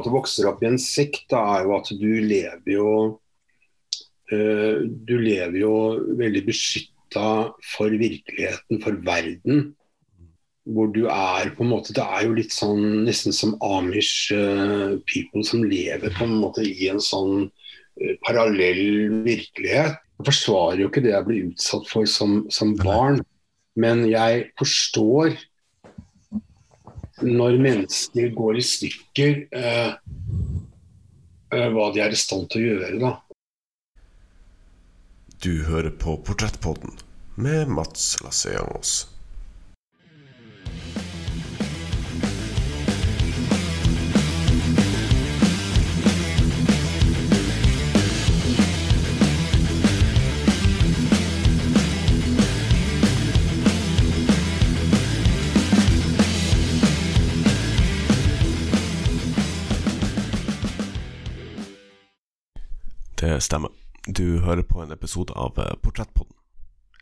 At du vokser opp i en sekt, er jo at du lever jo uh, Du lever jo veldig beskytta for virkeligheten, for verden. Hvor du er på en måte Det er jo litt sånn nesten som Amish uh, people som lever på en måte i en sånn uh, parallell virkelighet. Jeg forsvarer jo ikke det jeg blir utsatt for som, som barn, men jeg forstår når mennesker går i stykker, eh, eh, hva de er i stand til å gjøre. da. Du hører på Portrettpodden med Mats Lasseangos. Stemmer. Du hører på en episode av eh, Portrettpodden.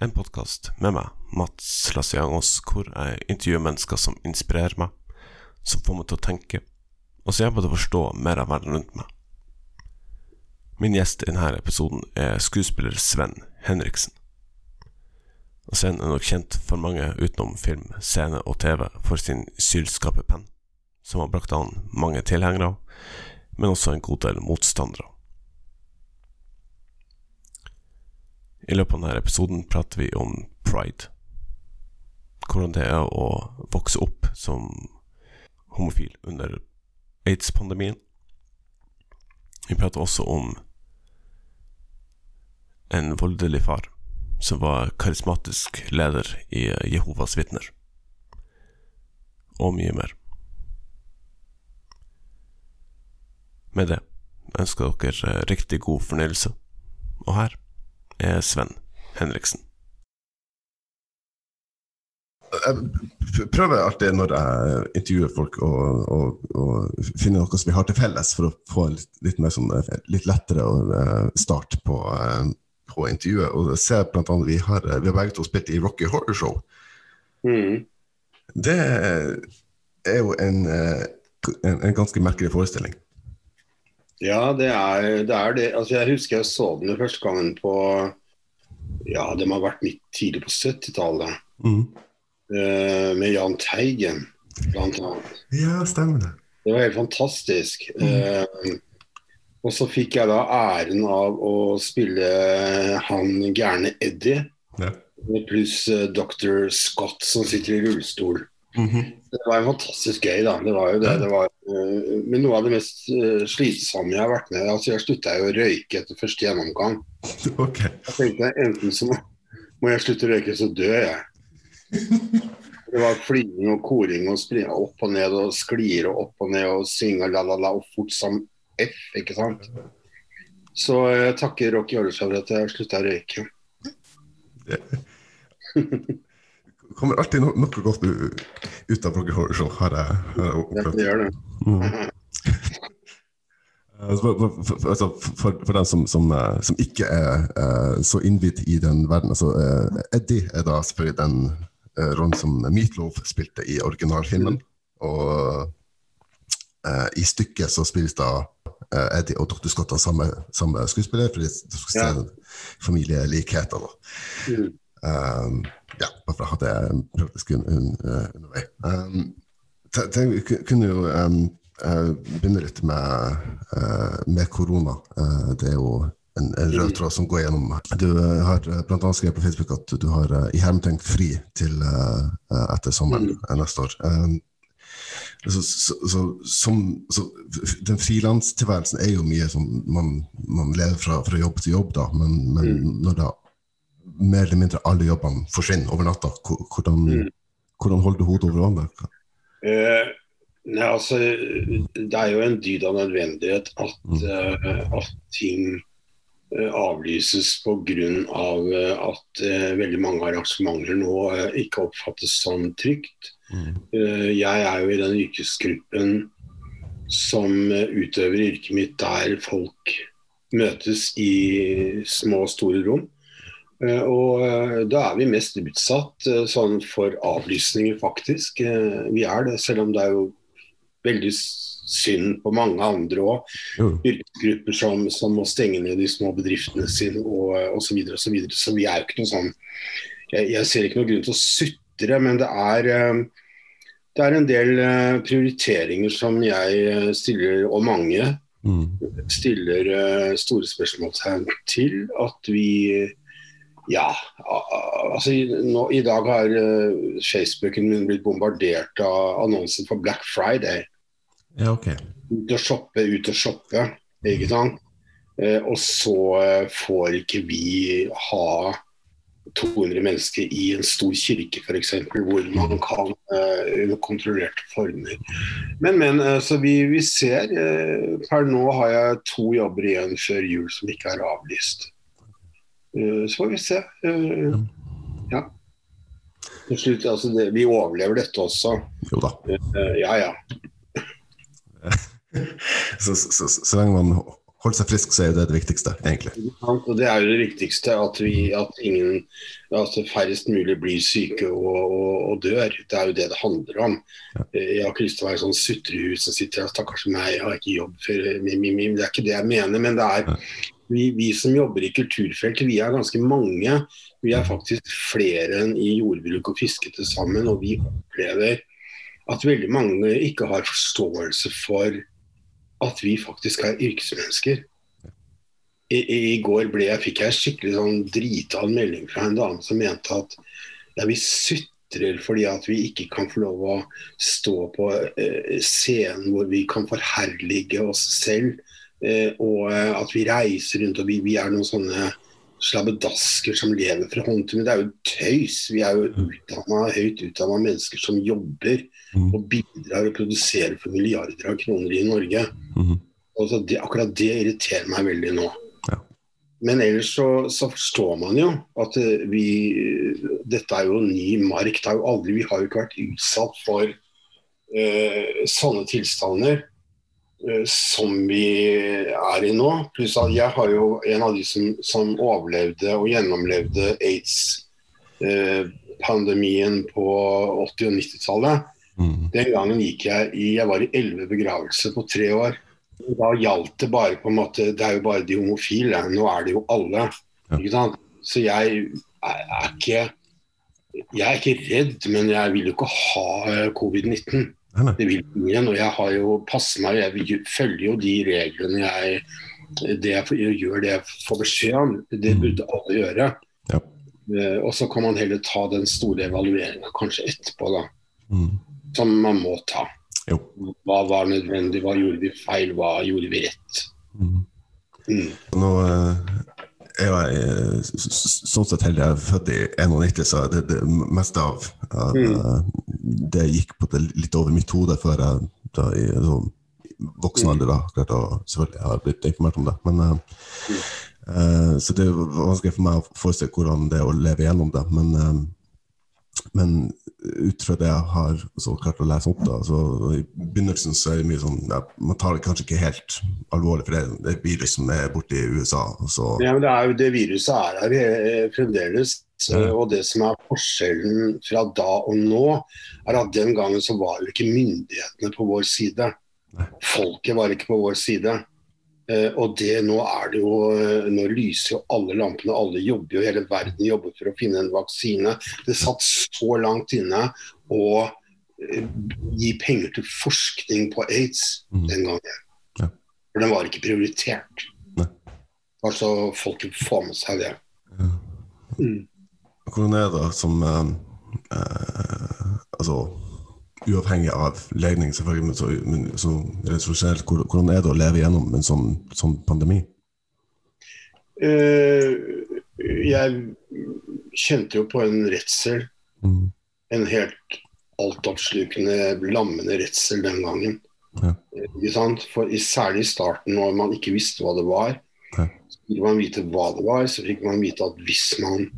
En podkast med meg, Mats Lassiangos, hvor jeg intervjuer mennesker som inspirerer meg, som får meg til å tenke, og som hjelper til å forstå mer av verden rundt meg. Min gjest i denne episoden er skuespiller Sven Henriksen. Sven er nok kjent for mange utenom film, scene og TV for sin sylskarpe penn, som har brakt an mange tilhengere, men også en god del motstandere. I løpet av denne episoden prater vi om pride. Hvordan det er å vokse opp som homofil under aids-pandemien. Vi prater også om en voldelig far som var karismatisk leder i Jehovas vitner. Og mye mer. Med det ønsker dere riktig god fornøyelse. Og her er Sven Henriksen. Jeg prøver alltid når jeg intervjuer folk å, å, å finne noe som vi har til felles, for å få en litt, litt, mer sånn, litt lettere eh, start på, eh, på intervjuet. Og jeg ser blant annet, vi har, vi har begge to spilt i Rocky Horror Show. Mm. Det er jo en, eh, en, en ganske merkelig forestilling. Ja, det er det. Er det. Altså, jeg husker jeg så den første gangen på Ja, det må ha vært midt tidlig på 70-tallet. Mm. Uh, med Jahn Teigen, blant annet. Ja, stemmer det. Det var helt fantastisk. Mm. Uh, og så fikk jeg da æren av å spille han gærne Eddie. Ja. Pluss uh, eh, dr. Scott som sitter i rullestol. Mm -hmm. Det var fantastisk gøy, da. Det var jo det. det var, uh, men noe av det mest uh, slitsomme jeg har vært med altså Jeg slutta jo å røyke etter første gjennomgang. Okay. Jeg tenkte enten så må, må jeg slutte å røyke, så dør jeg. Det var flining og koring og springe opp og ned og sklir og opp og ned og synge la-la-la og fort som F, ikke sant. Så jeg takker Rocky for at jeg slutta å røyke. kommer alltid no noe godt ut av Roger har jeg, har jeg opplevd. Det gjør det. Mm. Altså, for, for, altså, for, for, den som, som, eh, som ikke er uh, så innvidd i den verden altså, uh, Eddie er da selvfølgelig den uh, rollen som Meatloaf spilte i originalfilmen. Og i stykket så spilles da Eddie og Dr. Scott av samme, samme skuespiller, fordi du skal se ja. familielikheter. Mm. Um, ja, bare for å ha det praktisk undervei. Um, jeg kunne jo um, begynne litt med, uh, med korona. Uh, det er jo en, en, rød tråd som går gjennom. Du uh, har bl.a. skrevet på Facebook at du har uh, i hermetegn fri til etter sommeren mm. neste år. Um, så, så, så, som, så, den frilanstilværelsen er jo mye som man, man lever fra, fra, jobb til jobb, da, men, men mm. når da mer eller mindre alle jobbene forsvinner over natta. Hvordan, mm. hvordan holder du hodet over vannet? Eh, nei, altså, det er jo en dyd av nødvendighet at, mm. uh, at ting uh, avlyses pga. Uh, at uh, veldig mange arrangementer nå ikke oppfattes som trygt. Mm. jeg er jo i den yrkesgruppen som utøver yrket mitt der folk møtes i små og store rom. Eh, og eh, da er vi mest utsatt eh, sånn for avlysninger, faktisk. Vi er det, selv om det er jo veldig synd på mange andre òg. Yrkesgrupper som, som må stenge ned de små bedriftene sine og osv. Så, videre, og så, videre. så vi er jo ikke noe sånn jeg, jeg ser ikke noen grunn til å sutre, men det er det er en del prioriteringer som jeg stiller, og mange Mm. stiller store spørsmålstegn til. At vi Ja, altså nå, i dag har uh, Facebooken min blitt bombardert av annonser for Black Friday. Ja, ok. Ut og shoppe, ut og shoppe. Ikke sant? Uh, og så uh, får ikke vi ha 200 mennesker i en stor kirke f.eks., hvor man kan eh, under kontrollerte former. Men, men så vi, vi ser Per nå har jeg to jobber igjen før jul som ikke er avlyst. Eh, så får vi se. Eh, ja. Til slutt, altså det, vi overlever dette også. Jo da. Eh, ja ja. Så, så, så, så lenge man holder seg frisk, så er jo det det viktigste, egentlig. Og Det er jo det viktigste, at, vi, at ingen, altså færrest mulig blir syke og, og, og dør. Det er jo det det handler om. Ja. Jeg har ikke lyst til å være sånn sutrehus som sitter her, stakkars meg, jeg har ikke jobb for mim, mim, mim. Det er ikke det jeg mener. Men det er vi, vi som jobber i kulturfeltet, vi er ganske mange. Vi er faktisk flere enn i jordbruk og fiske til sammen. Og vi opplever at veldig mange ikke har forståelse for at vi faktisk er yrkesmennesker. I, i, går ble jeg, fikk jeg skikkelig sånn drita en melding fra en dame som mente at ja, vi sutrer fordi at vi ikke kan få lov å stå på eh, scenen hvor vi kan forherlige oss selv. Eh, og eh, at vi reiser rundt og vi, vi er noen sånne slabbedasker som lever fra hånd til munn. Det er jo tøys. Vi er jo utdannet, høyt utdanna mennesker som jobber Mm. og bidrar og produserer for milliarder av kroner i Norge. Mhm. Og så det, akkurat det irriterer meg veldig nå. Ja. Men ellers så, så forstår man jo at eh, vi Dette er jo ny mark. Det er jo aldri, vi har jo ikke vært utsatt for eh, sånne tilstander som vi er i nå. Pluss at jeg har jo en av de som, som overlevde og gjennomlevde aids-pandemien på 80- og 90-tallet. Mm. Den gangen gikk jeg i Jeg var i elleve begravelser på tre år. Da gjaldt det bare på en måte Det er jo bare de homofile. Nå er det jo alle. Ja. Ikke sant? Så jeg er, er ikke Jeg er ikke redd, men jeg vil jo ikke ha eh, covid-19. Nei, nei. Det vil ingen. Og jeg har jo passet meg. Jeg følger jo de reglene jeg det jeg, gjør det jeg får beskjed om. Det Mm. burde alle gjøre. Ja. Eh, Og så kan man heller ta den store evalueringa kanskje etterpå, da. Mm. Som man må ta. Jo. Hva var nødvendig, hva gjorde vi feil, hva gjorde vi rett. Mm. Mm. Nå eh, jeg s- sånn sett heldig jeg er født i 91, så det, det meste av av, eh, det gikk på det litt over mitt hode før jeg da, i så, voksen alder da, klarte å selvfølgelig har blitt informert om det. Men, uh, uh, så det er vanskelig for meg å forestille hvordan det er å leve gjennom det. Men, uh, men ut fra det jeg har så klart å lese opp, da, så i begynnelsen så er det mye sånn ja, Man tar det kanskje ikke helt alvorlig, for det er- det er et virus som er borte i USA. Så, Ja, men det, er jo, det viruset er eh, fremdeles. Eh, Og det som er forskjellen fra da og nå, er at den gangen så var jo ikke myndighetene på vår side. Folket var ikke på vår side. Eh, og det nå er det jo eh, Nå lyser jo alle lampene, alle jobber jo, hele verden jobber for å finne en vaksine. Det satt så langt inne å eh, gi penger til forskning på aids Mhm. den gangen. Ja. For den var ikke prioritert. Nei. Altså folket får med seg det. Ja. Mm. Hvordan er det som eh, eh, Altså uavhengig av legning, selvfølgelig, men så, men så, hvor- hvordan er det å leve gjennom en sånn, sånn pandemi? Uh, jeg kjente jo på en redsel. Mm. En helt altoppslukende, lammende redsel den gangen. Ja. For i- Særlig i starten, når man ikke visste hva det var. Ja. Så fikk man vite hva det var, så fikk man vite at hvis man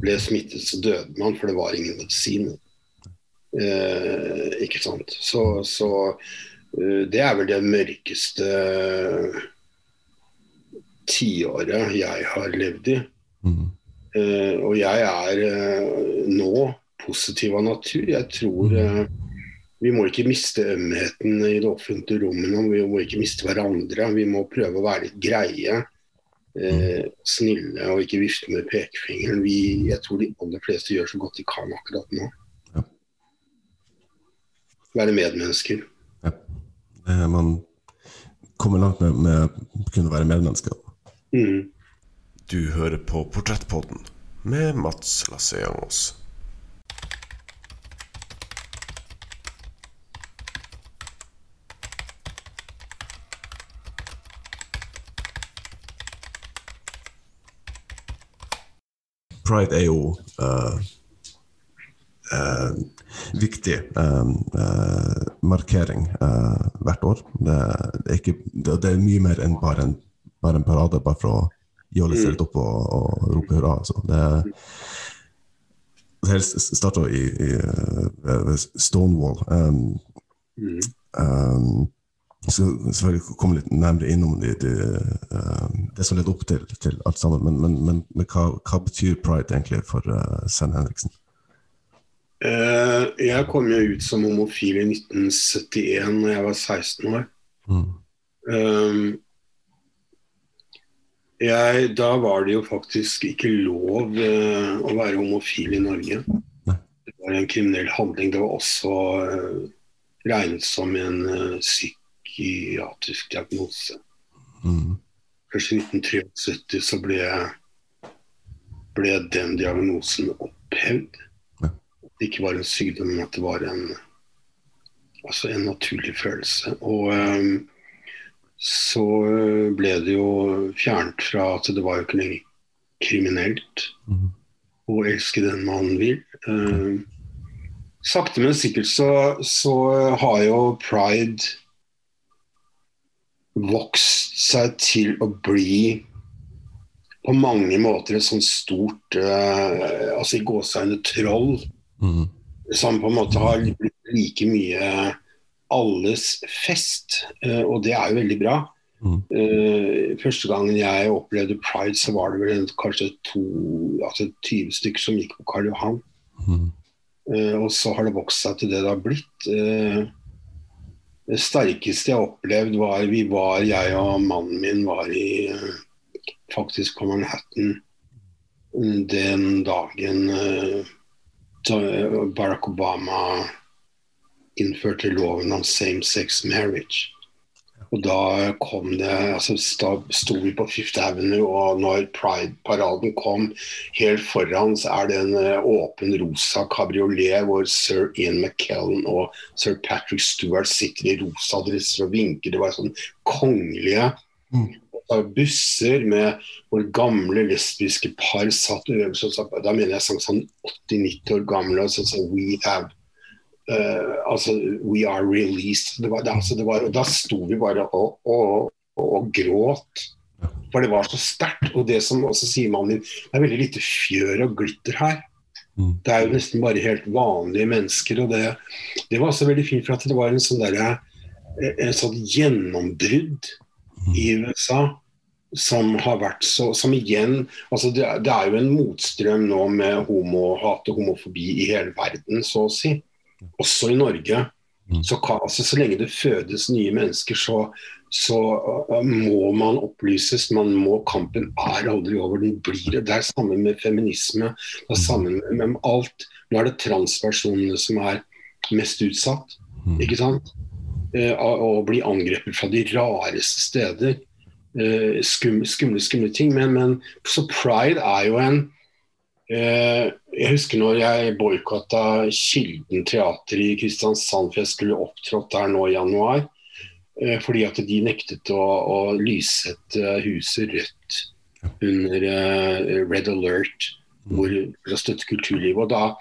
ble smittet, så døde man, for det var ingen medisin. Eh, ikke sant. Så, så uh, det er vel det mørkeste tiåret jeg har levd i. Mm. Eh, og jeg er eh, nå positiv av natur. Jeg tror, eh, vi må ikke miste ømheten i det offentlige rommet. Vi må ikke miste hverandre. Vi må prøve å være litt greie. Eh, snille og ikke vifte med pekefingeren. Vi, jeg tror de aller fleste gjør så godt de kan akkurat nå. Ja. Være medmennesker. Eh, Man kommer langt med, med å kunne være medmenneske. Mm. Du hører på Portrettpodden med Mats Lasseangos. Pride er jo eh, eh, viktig eh, eh, markering eh, hvert år. Det, er ikke, det, det er mye mer enn bare en, bare en parade, bare for å jolle seg litt opp og, og rope hurra. Altså. Det, det starta i, i eh, Stonewall. Um, Mm. um, så selvfølgelig komme litt nærmere innom det, de, um, det som leder opp til, til alt sammen. Men, men, men, men hva, hva betyr pride egentlig for uh, Sven Henriksen? Uh, jeg kom jo ut som homofil i 1971 når jeg var 16 år. Mm. Um, jeg, da var det jo faktisk ikke lov uh, å være homofil i Norge. Nei. Det var en kriminell handling. Det var også eh, regnet som en eh, psykiatrisk diagnose. Mm. Først i 1973 så ble, ble den diagnosen opphevd. Ja. At det ikke var en sykdom, men at det var en, altså en naturlig følelse. Og um, så ble det jo fjernet fra at det var jo ikke lenger kriminelt Mm. å elske den man vil. Ehm, sakte, men sikkert så, så har jo pride vokst seg til å bli på mange måter et sånt stort uh, altså i gåseøyne troll Mm. som på en måte har blitt like mye alles fest. uh, og det er jo veldig bra. Mm. Uh, første gangen jeg opplevde pride, så var det vel en, kanskje to, altså 20 stykker som gikk på Karl Johan. Mm. Og så har det vokst seg til det det har blitt. Eh, det sterkeste jeg opplevde var Vi var, jeg og mannen min var i eh, faktisk på Manhattan den dagen eh, da Barack Obama innførte loven om same-sex marriage. Og da kom det altså sto vi på Fifth Avenue, og når Pride-paraden kom, helt foran så er det en eh, åpen rosa kabriolet hvor sir Ian McKellen og sir Patrick Stewart sitter i rosa dresser og vinker. Det var sånn kongelige Mm. busser med hvor gamle lesbiske par satt og Da mener jeg sånn, sånn 80-90 år gamle og sånn, sånn We have altså, We are released. Det var, det, altså, det var, og da sto vi bare og, og, og, gråt. For det var så sterkt. Og det som også sier mannen min, det er veldig lite fjør og glitter her. Mm. Det er jo nesten bare helt vanlige mennesker. Og det, det var også veldig fint, for at det var en sånn derre en sånn gjennombrudd i USA som har vært så Som igjen altså det, det er jo en motstrøm nå med homohat og homofobi i hele verden, så å si. Også i Norge. Mm. Så, altså, så lenge det fødes nye mennesker, så, så uh, må man opplyses. Man må, kampen er aldri over. Den blir det. Det er sammen med feminisme. Det er sammen med, med alt. Nå er det transpersonene som er mest utsatt. Mm. Ikke sant? Uh, og og bli angrepet fra de rareste steder. Uh, skumle, skumle, skumle ting. Men, men så pride er jo en eh, Jeg husker når jeg boikotta Kilden teater i Kristiansand, for jeg skulle opptrådt der nå i januar. Eh, fordi at de nektet å, å lyssette huset rødt under eh, Red Alert. Hvor, for å støtte kulturlivet. Og da,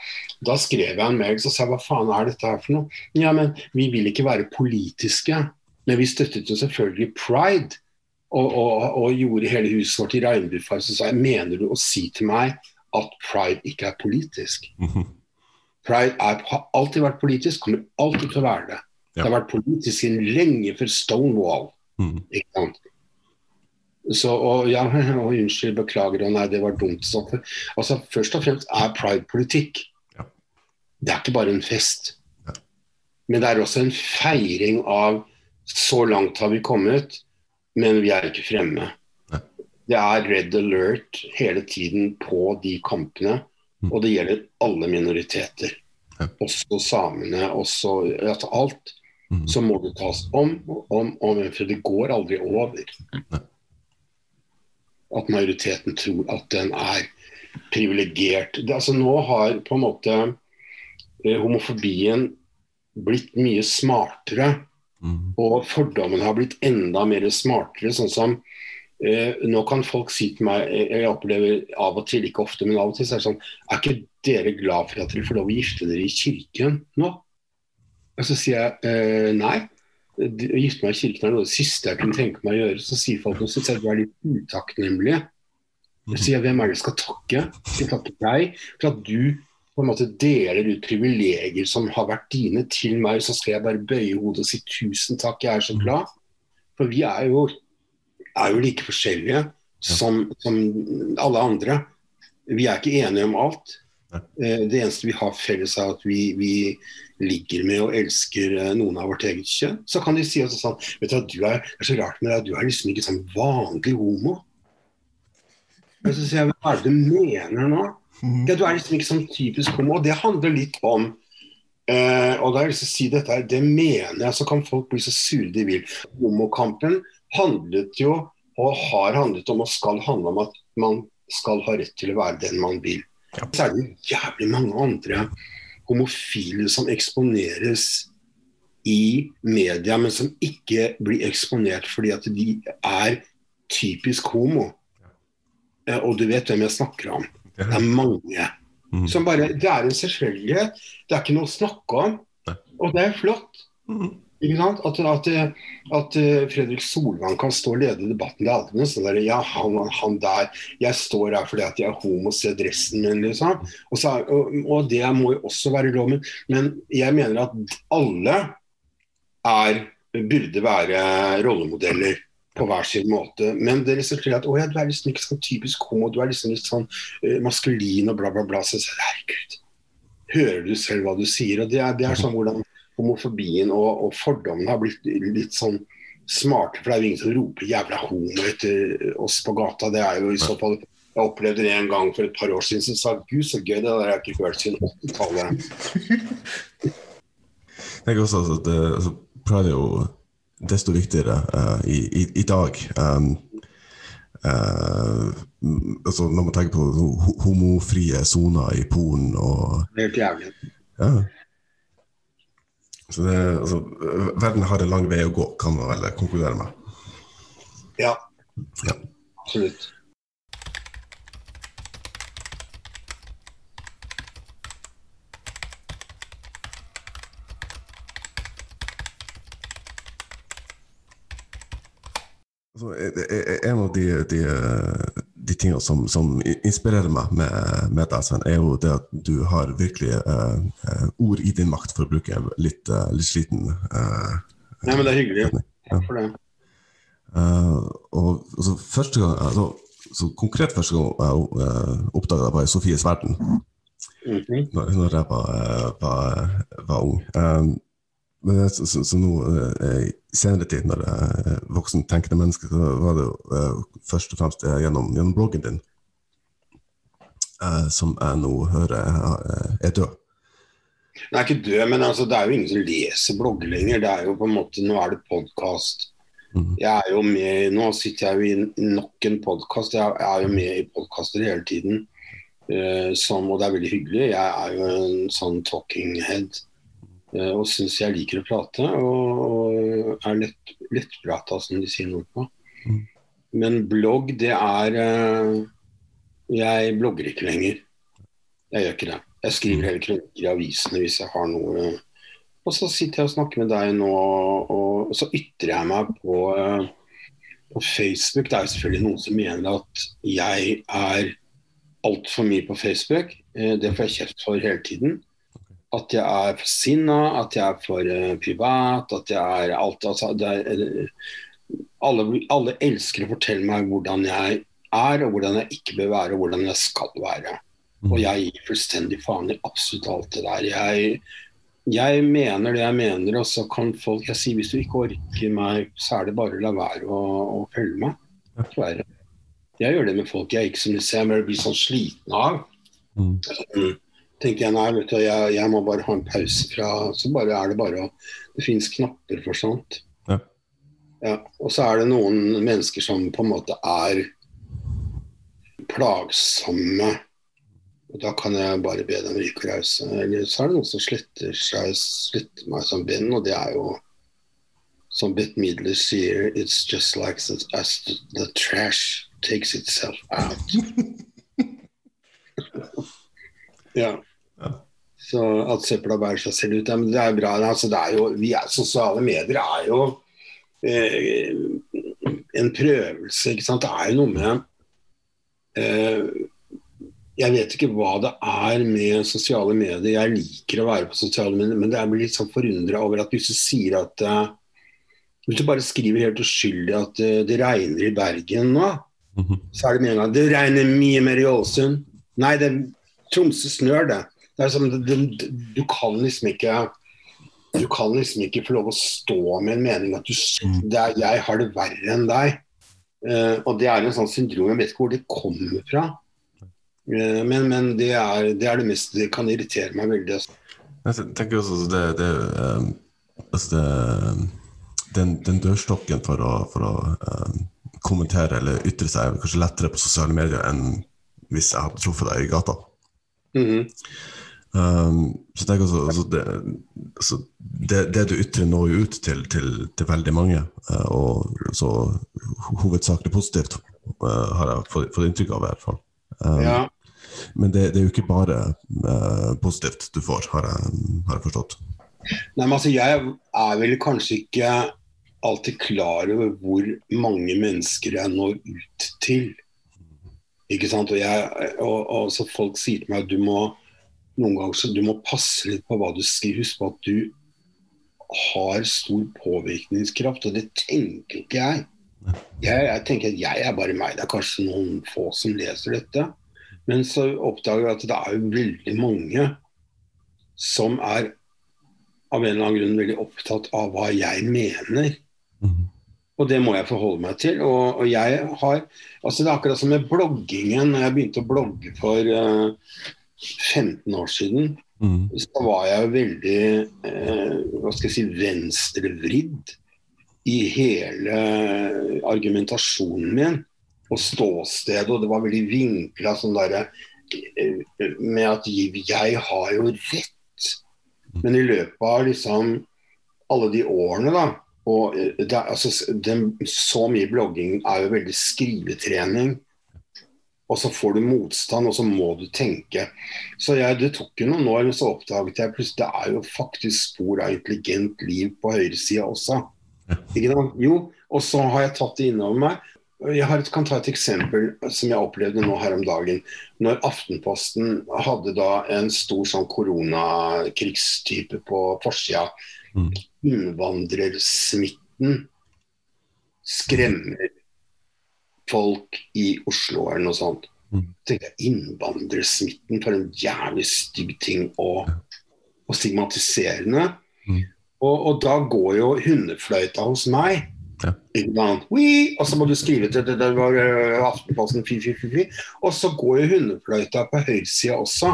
da skrev jeg en mail og sa hva faen er dette her for noe? Ja, men vi vil ikke være politiske. Men vi støttet jo selvfølgelig pride. Og, og, og gjorde hele huset vårt i regnbuefarge. Så sa jeg, mener du å si til meg at pride ikke er politisk? Mhm. Pride er, har alltid vært politisk, kommer alltid til å være det. Det har vært politisk siden lenge før Stonewall. Mm. Ikke sant? Så, og ja, og unnskyld, beklager, og nei, det var dumt. Så, altså, først og fremst er pride politikk. Ja. Det er ikke bare en fest. Ja. Men det er også en feiring av så langt har vi kommet, men vi er ikke fremme. Det er red alert hele tiden på de kampene, Mm. og det gjelder alle minoriteter. Også samene, også altså alt. Mhm. Så må det tas om og om, om, for det går aldri over. At majoriteten tror at den er privilegert. Det- Altså, nå har på en måte eh, homofobien blitt mye smartere. Mm. Og fordommen har blitt enda mer smartere. sånn som Nå kan folk si til meg eh, Jeg opplever av og til, ikke ofte, men av og til så er det sånn Er ikke dere glad for at dere får lov å gifte dere i kirken nå? Og så sier jeg eh, nei. Å gifte meg i kirken er noe av det siste jeg kunne tenke meg å gjøre. Så sier folk at du er litt utakknemlige. Så sier jeg hvem er det jeg skal takke? Jeg skal takke deg for at du på en måte deler ut privilegier som har vært dine til meg. Så skal jeg bare bøye hodet og si tusen takk, jeg er så glad. For vi er jo, er jo like forskjellige som, som alle andre. Vi er ikke enige om alt. Eh, Det eneste vi har felles, er at vi, vi ligger med og elsker eh, noen av vårt eget kjønn. Så kan de si også sånn Vet du du er, er så rart med deg, du er liksom ikke sånn vanlig homo. Og så sier jeg hva er det du mener nå? Ja, du er liksom ikke sånn typisk homo. Og det handler litt om eh, og da har jeg lyst til å si dette her, det mener jeg, så kan folk bli så sure de vil. Homokampen handlet jo, og har handlet om, og skal handle om at man skal ha rett til å være den man vil. Så er det jævlig mange andre homofile som eksponeres i media, men som ikke blir eksponert fordi at de er typisk homo. Eh, Og du vet hvem jeg snakker om. Det er mange. Mhm. Som bare, Det er en selvfølgelighet. Det er ikke noe å snakke om. Og det er flott. At, at, at eh, Fredrik Solvang kan stå og lede debatten. Det er alltid noe sånn der Ja, han, han der. Jeg står her fordi at jeg er homo, se dressen min, liksom. Og, så, og, og det må jo også være lov. Men, men jeg mener at alle er, burde være rollemodeller på hver sin måte. Men det resulterer i at å ja, du er liksom ikke sånn typisk homo, du er liksom litt sånn uh, maskulin og bla, bla, bla. Så herregud, hører du selv hva du sier? Og det er, det er sånn hvordan homofobien og, og fordommen har blitt litt sånn smarte. For det er jo ingen som roper 'jævla homo' etter oss på gata. Det er jo i så fall Jeg opplevde det en gang for et par år siden, så jeg sa gud så gøy, det der har jeg ikke hørt siden 80-tallet. Jeg tenker også at det, altså, pride er jo desto viktigere uh, i, i, i dag. Um, mm, altså når man tenker på homofrie soner i Polen og helt jævlig. ja. Så det, altså, verden har en lang vei å gå, kan man vel konkludere med. Ja, Ja. absolutt. En av de, de, eh, de tingene som, som inspirerer meg med, med deg, er jo det at du har virkelig eh, eh, ord i din makt, for å bruke litt, eh, litt sliten eh, Nei, men det er hyggelig. setning. Takk for det. Uh, og altså, første gang, altså, så konkret første gang jeg uh, oppdaga det, var i Sofies verden, Mhm. når, når jeg var, eh, var, var ung. Um, men det- så, så, så nå eh, i senere tid, når jeg er voksen, tenkende menneske, så var det jo eh, først og fremst eh, gjennom, gjennom bloggen din, eh, som jeg nå hører eh, er død. Den er ikke død, men altså, det er jo ingen som leser blogger lenger. Det er jo på en måte, Nå er det podkast. Mm. Jeg er jo med, Nå sitter jeg jo i nok en podkast. Jeg er jo med i podkaster hele tiden. Uh, som, og det er veldig hyggelig. Jeg er jo en sånn talking head. Eh, og syns jeg liker å prate. Og, og er lett, lettprata, som de sier nordpå. på Men blogg, det er eh, Jeg blogger ikke lenger. Jeg gjør ikke det. Jeg skriver heller kronikker i avisene hvis jeg har noe Og så sitter jeg og snakker med deg nå, og så ytrer jeg meg på, eh, på Facebook. Det er jo selvfølgelig noen som mener at jeg er altfor mye på Facebook. Det får jeg kjeft for hele tiden. At jeg er for sinna, at jeg er for uh, privat, at jeg er alt altså, er, eh, alle, alle elsker å fortelle meg hvordan jeg er, og hvordan jeg ikke bør være, og hvordan jeg skal være. Og jeg gir fullstendig faen i absolutt alt det der. Jeg, jeg mener det jeg mener, og så kan folk Jeg sier hvis du ikke orker meg, så er det bare å la være å, å følge meg. Dessverre. Jeg gjør det med folk jeg ikke som du ser, men blir sånn sliten av. Mm. Tenker jeg nei, vet du, jeg, jeg må bare ha en pause fra Så bare er det bare å Det fins knapper for sånt. Ja. Ja, og så er det noen mennesker som på en måte er plagsomme. Og Da kan jeg bare be dem ryke rause. Eller så er det noen som slutter, seg, slutter meg som venn, og det er jo som Bitt Midler sier, it's just like the, as the, the trash takes itself out. ja. Så at søpla bærer seg selv ut. Ja, men det er bra. Altså, det er jo, vi er, sosiale medier er jo eh, en prøvelse, ikke sant. Det er jo noe med eh, Jeg vet ikke hva det er med sosiale medier. Jeg liker å være på sosiale medier, men det er blir litt sånn forundra over at hvis du sier at eh, Hvis du bare skriver helt uskyldig at eh, det regner i Bergen nå, Mhm. så er det med en gang Det regner mye mer i Ålesund. Nei, det Tromsø snør, det. Det, er som, det, det du kan liksom ikke Du kan liksom ikke få lov å stå med en mening at du, det er, jeg har det verre enn deg. Uh, og det er en sånn syndrom, jeg vet ikke hvor det kommer fra. Uh, men men det, er, det er det mest Det kan irritere meg veldig. Jeg tenker også det, det, um, altså det den, den dørstokken for å, for å um, kommentere eller ytre seg er kanskje lettere på sosiale medier enn hvis jeg hadde truffet deg i gata. Mhm. Um, så tenk altså, altså det, altså det, det du ytrer, når jo ut til, til, til veldig mange, uh, og så hovedsakelig positivt, uh, har jeg fått, fått inntrykk av i hvert fall. Um, Ja. Men det, det er jo ikke bare uh, positivt du får, har jeg, har jeg forstått. Nei, men altså, jeg er vel kanskje ikke alltid klar over hvor mange mennesker jeg når ut til. Ikke sant? Og, jeg, og, og så folk sier til meg at du må noen ganger så du må passe litt på hva du skriver. Husk på at du har stor påvirkningskraft, og det tenker ikke jeg. Jeg, jeg tenker at jeg er bare meg. Det er kanskje noen få som leser dette. Men så oppdager jeg at det er jo veldig mange som er av en eller annen grunn veldig opptatt av hva jeg mener. Mhm. Og det må jeg forholde meg til. Og, og jeg har altså Det er akkurat som med bloggingen. Når jeg begynte å blogge for eh, 15 år siden, mm. så var jeg veldig eh, hva skal jeg si, venstrevridd i hele argumentasjonen min og ståstedet. Og det var veldig vinkla sånn derre eh, med at jeg har jo rett. Men i løpet av liksom alle de årene, da og eh, det, altså, det, Så mye blogging er jo veldig skrivetrening. Og så får du motstand, og så må du tenke. Så jeg, Det tok jo noen år, men så oppdaget jeg plutselig det er jo faktisk spor av intelligent liv på høyresida også. Jo, og så har jeg tatt det innover meg. Jeg har, kan ta et eksempel som jeg opplevde nå her om dagen. Når Aftenposten hadde da en stor sånn koronakrigstype på forsida. Mm. Innvandrersmitten skremmer folk i Oslo eller noe sånt. Mm. tenkte jeg, Innvandrersmitten, for en jævlig stygg ting og, og stigmatiserende. Mm. Og, og da går jo hundefløyta hos meg. Ja. Og så må du skrive til det, det var øh, Aftenposten, fy, fy, fy, fy. Og så går jo hundefløyta på høyresida også.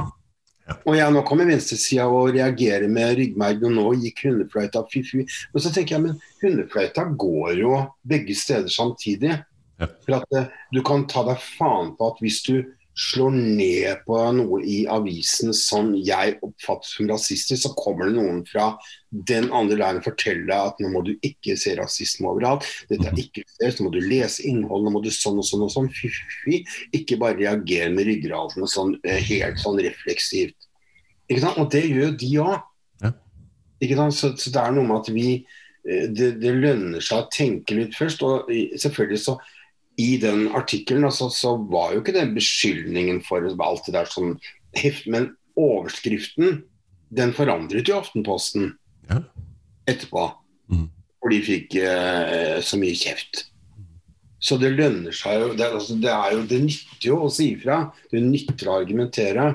Ja. Og jeg nå kommer venstresida og reagerer med ryggmergen, og nå gikk hundefløyta fy, fy. Men så tenker jeg, men hundefløyta går jo begge steder samtidig. Ja. For at eh, du kan ta deg faen på at hvis du slår ned på noe i avisen som jeg oppfatter som rasistisk, så kommer det noen fra den andre leiren og forteller deg at nå må du ikke se rasisme overalt. Dette er ikke det, så må du lese innhold, nå må du sånn og sånn og sånn. Fy, fy, fy. Ikke bare reagere med ryggraden sånn eh, helt sånn refleksivt. Ikke sant? Og det gjør de òg. Ja. Ikke sant? Så, så det er noe med at vi eh, det, det lønner seg å tenke litt først. Og selvfølgelig så i den artikkelen altså, så var jo ikke den beskyldningen for alt det der som heft, men overskriften den forandret jo Aftenposten Ja. etterpå. Mm. For de fikk eh, så mye kjeft. Så det lønner seg jo det, altså, det, jo det nytter jo å si ifra. Det nytter å argumentere.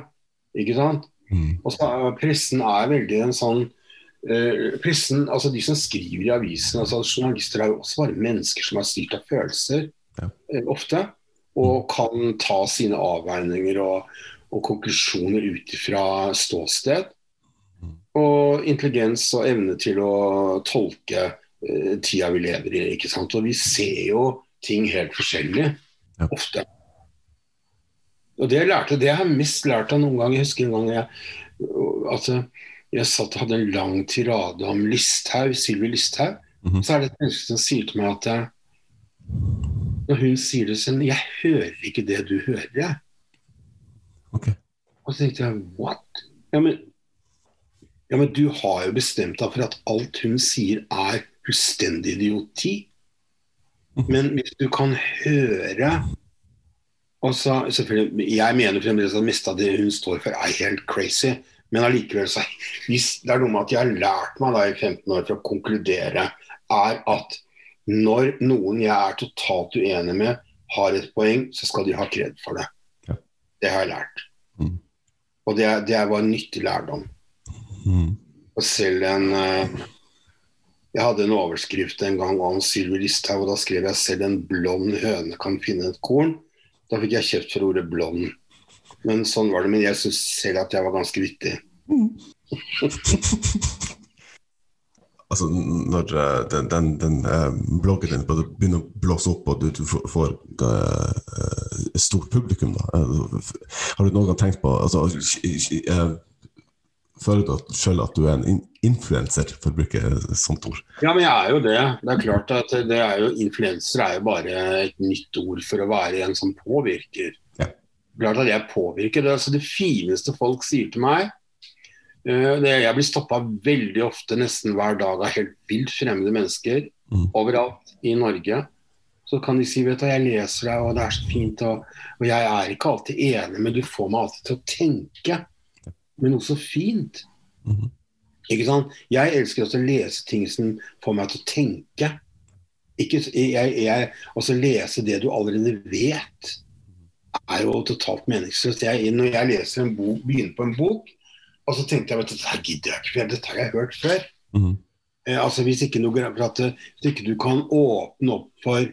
Ikke sant? Mm. Og så er- Pressen er veldig en sånn eh, pressen, altså de som skriver i avisen, altså journalister er jo også bare mennesker som er styrt av følelser Ja. eh, ofte. Og kan ta sine avveininger og, og konklusjoner ut ifra ståsted. Mm. Og intelligens og evne til å tolke eh, tida vi lever i. ikke sant? Og vi ser jo ting helt forskjellig Ja. ofte. Og det jeg lærte, det jeg har mest lært av noen gang Jeg husker en gang jeg, at jeg satt og hadde en lang tirade om Listhaug, Sylvi Listhaug. Mhm. Så er det et menneske som sier til meg at når hun sier det sånn Jeg hører ikke det du hører, jeg. Ok. Og så tenkte jeg what? Ja men, ja, men du har jo bestemt deg for at alt hun sier er fullstendig idioti. Men hvis du kan høre og så, selvfølgelig, Jeg mener fremdeles at meste av det hun står for er helt crazy. Men allikevel så hvis Det er noe med at jeg har lært meg da i 15 år for å konkludere, er at når noen jeg er totalt uenig med, har et poeng, så skal de ha kred for det. Ja. Det har jeg lært. Mm. Og det, det var en nyttig lærdom. Mm. Og selv en eh, Jeg hadde en overskrift en gang om Sylvi Listhaug, og da skrev jeg selv en blond høne kan finne et korn. Da fikk jeg kjeft for ordet blond. Men sånn var det. Men jeg syns selv at jeg var ganske vittig. Altså, når eh, den, den, den eh, bloggen din begynner å blåse opp, og du, du får- uh, stort publikum, da. har du noen gang tenkt på altså, Føler du selv at du er en in influenser, for å bruke sånt ord? Ja, men jeg er jo det. Det er klart at det er jo Influenser er jo bare et nytt ord for å være en som påvirker. Ja. Klart at jeg påvirker. Det, altså det fineste folk sier til meg Jeg blir stoppa veldig ofte, nesten hver dag, av helt vilt fremmede mennesker Mm. overalt i Norge. Så kan de si vet du, jeg leser deg, og det er så fint. Og, og jeg er ikke alltid enig, men du får meg alltid til å tenke. Men noe så fint. Mhm. Ikke sant? Jeg elsker også å lese ting som får meg til å tenke. Ikke, jeg, jeg, også lese det du allerede vet, er jo totalt meningsløst. Jeg, når jeg leser en bok, begynner på en bok, og så tenkte jeg at dette gidder jeg ikke, dette har jeg hørt før. Mhm. Eh, altså Hvis ikke, noe, for at, eh, hvis ikke du kan åpne opp for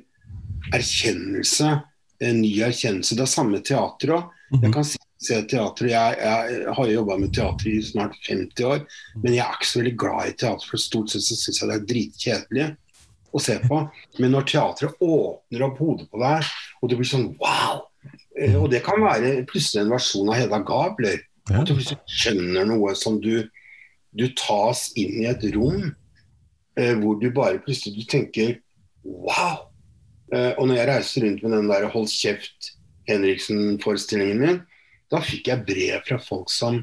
erkjennelse, en ny erkjennelse Det er samme teater òg. Jeg kan se, se teater. Jeg, jeg har jobba med teater i snart 50 år, men jeg er ikke så veldig glad i teater, for stort sett så syns jeg det er dritkjedelig å se på. Men når teatret åpner opp hodet på deg, og det blir sånn wow eh, Og det kan være plutselig en versjon av Hedda Gabler. Ja. At du skjønner noe som du Du tas inn i et rom eh, hvor du bare plutselig du tenker wow. Eh, og når jeg reiser rundt med den der Hold kjeft Henriksen-forestillingen min, da fikk jeg brev fra folk som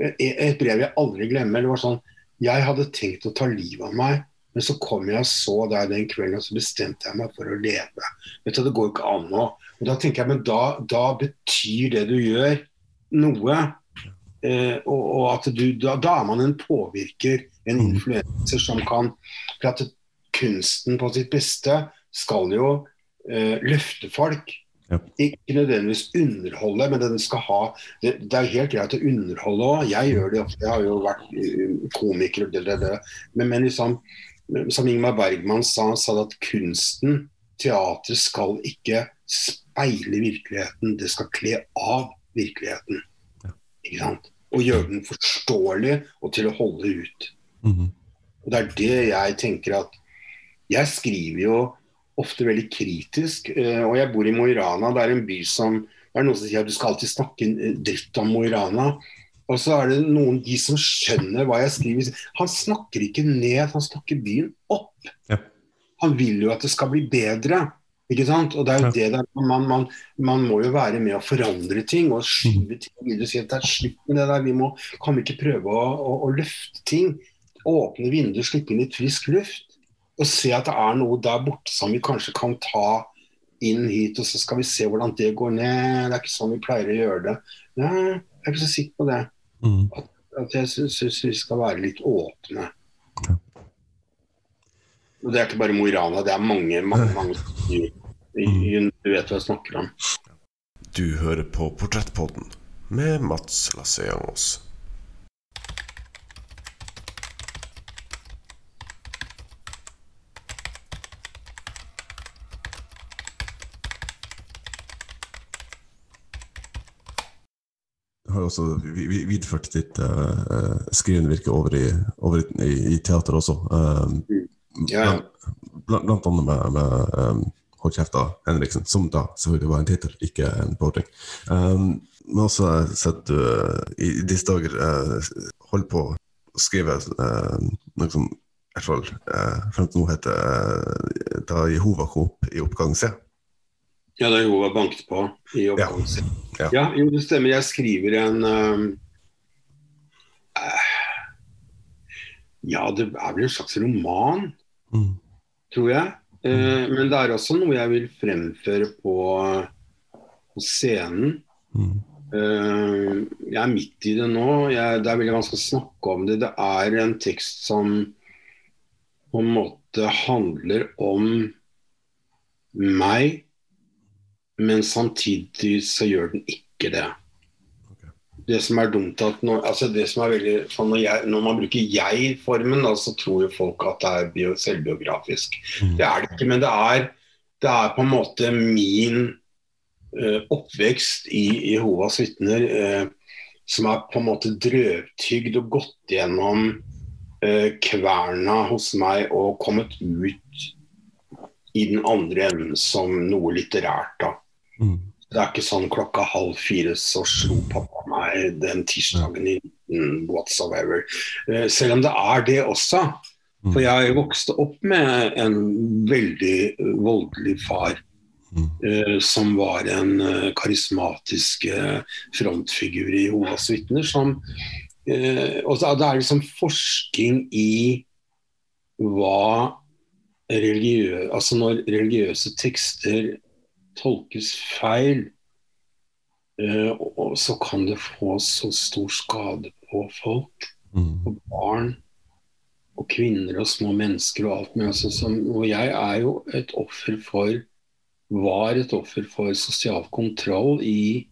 eh, Et brev jeg aldri glemmer. Det var sånn Jeg hadde tenkt å ta livet av meg, men så kom jeg og så deg den kvelden, og så bestemte jeg meg for å leve. Vet du, Det går ikke an nå. Og da tenker jeg, men da, da betyr det du gjør, noe. Eh, og, og at du, da, da er man en påvirker, en Mm. influenser som kan For at kunsten på sitt beste skal jo eh, løfte folk. Ja. Ikke nødvendigvis underholde, men den skal ha Det, det er helt greit å underholde òg. Jeg gjør det ofte. Jeg har jo vært eh, komiker det, det, det. Men, men liksom, som Ingmar Bergman sa, sa at kunsten, teatret, skal ikke speile virkeligheten, det skal kle av virkeligheten. Ikke sant? Og gjøre den forståelig og til å holde ut. Mhm. Og Det er det jeg tenker at Jeg skriver jo ofte veldig kritisk, eh, og jeg bor i Mo i Rana. Det er en by som Det er noen som sier at du skal alltid snakke eh, dritt om Mo i Rana. Og så er det noen de som skjønner hva jeg skriver. Han snakker ikke ned, han snakker byen opp. Ja. Han vil jo at det skal bli bedre. Ikke sant? Og det er jo det der, man, man, man må jo være med å forandre ting og skyve ting du Si at det er slutt med det der. Vi må, kan vi ikke prøve å, å, å løfte ting? Åpne vinduer, slippe inn litt frisk luft. Og se at det er noe der borte som vi kanskje kan ta inn hit, og så skal vi se hvordan det går ned. Det er ikke sånn vi pleier å gjøre det. Nei, jeg er ikke så sikker på det. Mm. At jeg syns vi skal være litt åpne. Og det er ikke bare Mo i Rana, det er mange, mange, mange Mm. Du vet hva jeg snakker om. Du hører på Portrettpodden med Mats Lasseangos. har også videreført ditt eh, eh, uh, skrivenvirke over, i, over i, i, teater også. Um, ja. Blant, blant, annet med, med um, Hold kjeft da, Henriksen, som da selvfølgelig var en tittel, ikke en beordring. Um, men også har jeg sett du uh, i disse dager uh, holder på å skrive uh, noe som i hvert fall uh, frem til nå heter uh, Da Jehova kom i oppgang C. ja da Jehova banket på i oppgang C. Ja. Ja, jo, det stemmer. Jeg skriver en um, eh, Ja, det er vel en slags roman, Mm. tror jeg. Eh, men det er også noe jeg vil fremføre på, på scenen. Mm. Eh, jeg er midt i det nå. Jeg, det er veldig vanskelig å snakke om det. Det er en tekst som på en måte handler om meg, men samtidig så gjør den ikke det. Det som er dumt at når, altså det som er veldig, når, jeg, når man bruker jeg-formen, så tror jo folk at det er bio, selvbiografisk. Mm. Det er det ikke, men det er, det er på en måte min uh, oppvekst i Jehovas vitner uh, som er på en måte drøvtygd og gått gjennom uh, kverna hos meg og kommet ut i den andre enden som noe litterært. da. Mm. Det er ikke sånn klokka halv fire så slo pappa meg den tirsdagen i mm, whatsoever. Eh, selv om det er det også. Mm. For jeg vokste opp med en veldig eh, voldelig far. Mm. eh, som var en karismatisk frontfigur i Jehovas vitner. Som, og det er liksom forskning i hva religiø altså når religiøse tekster tolkes feil, eh, så kan det få så stor skade på folk Mm. og barn og kvinner og små mennesker og alt mulig. Altså, og jeg er jo et offer for var et offer for sosial kontroll i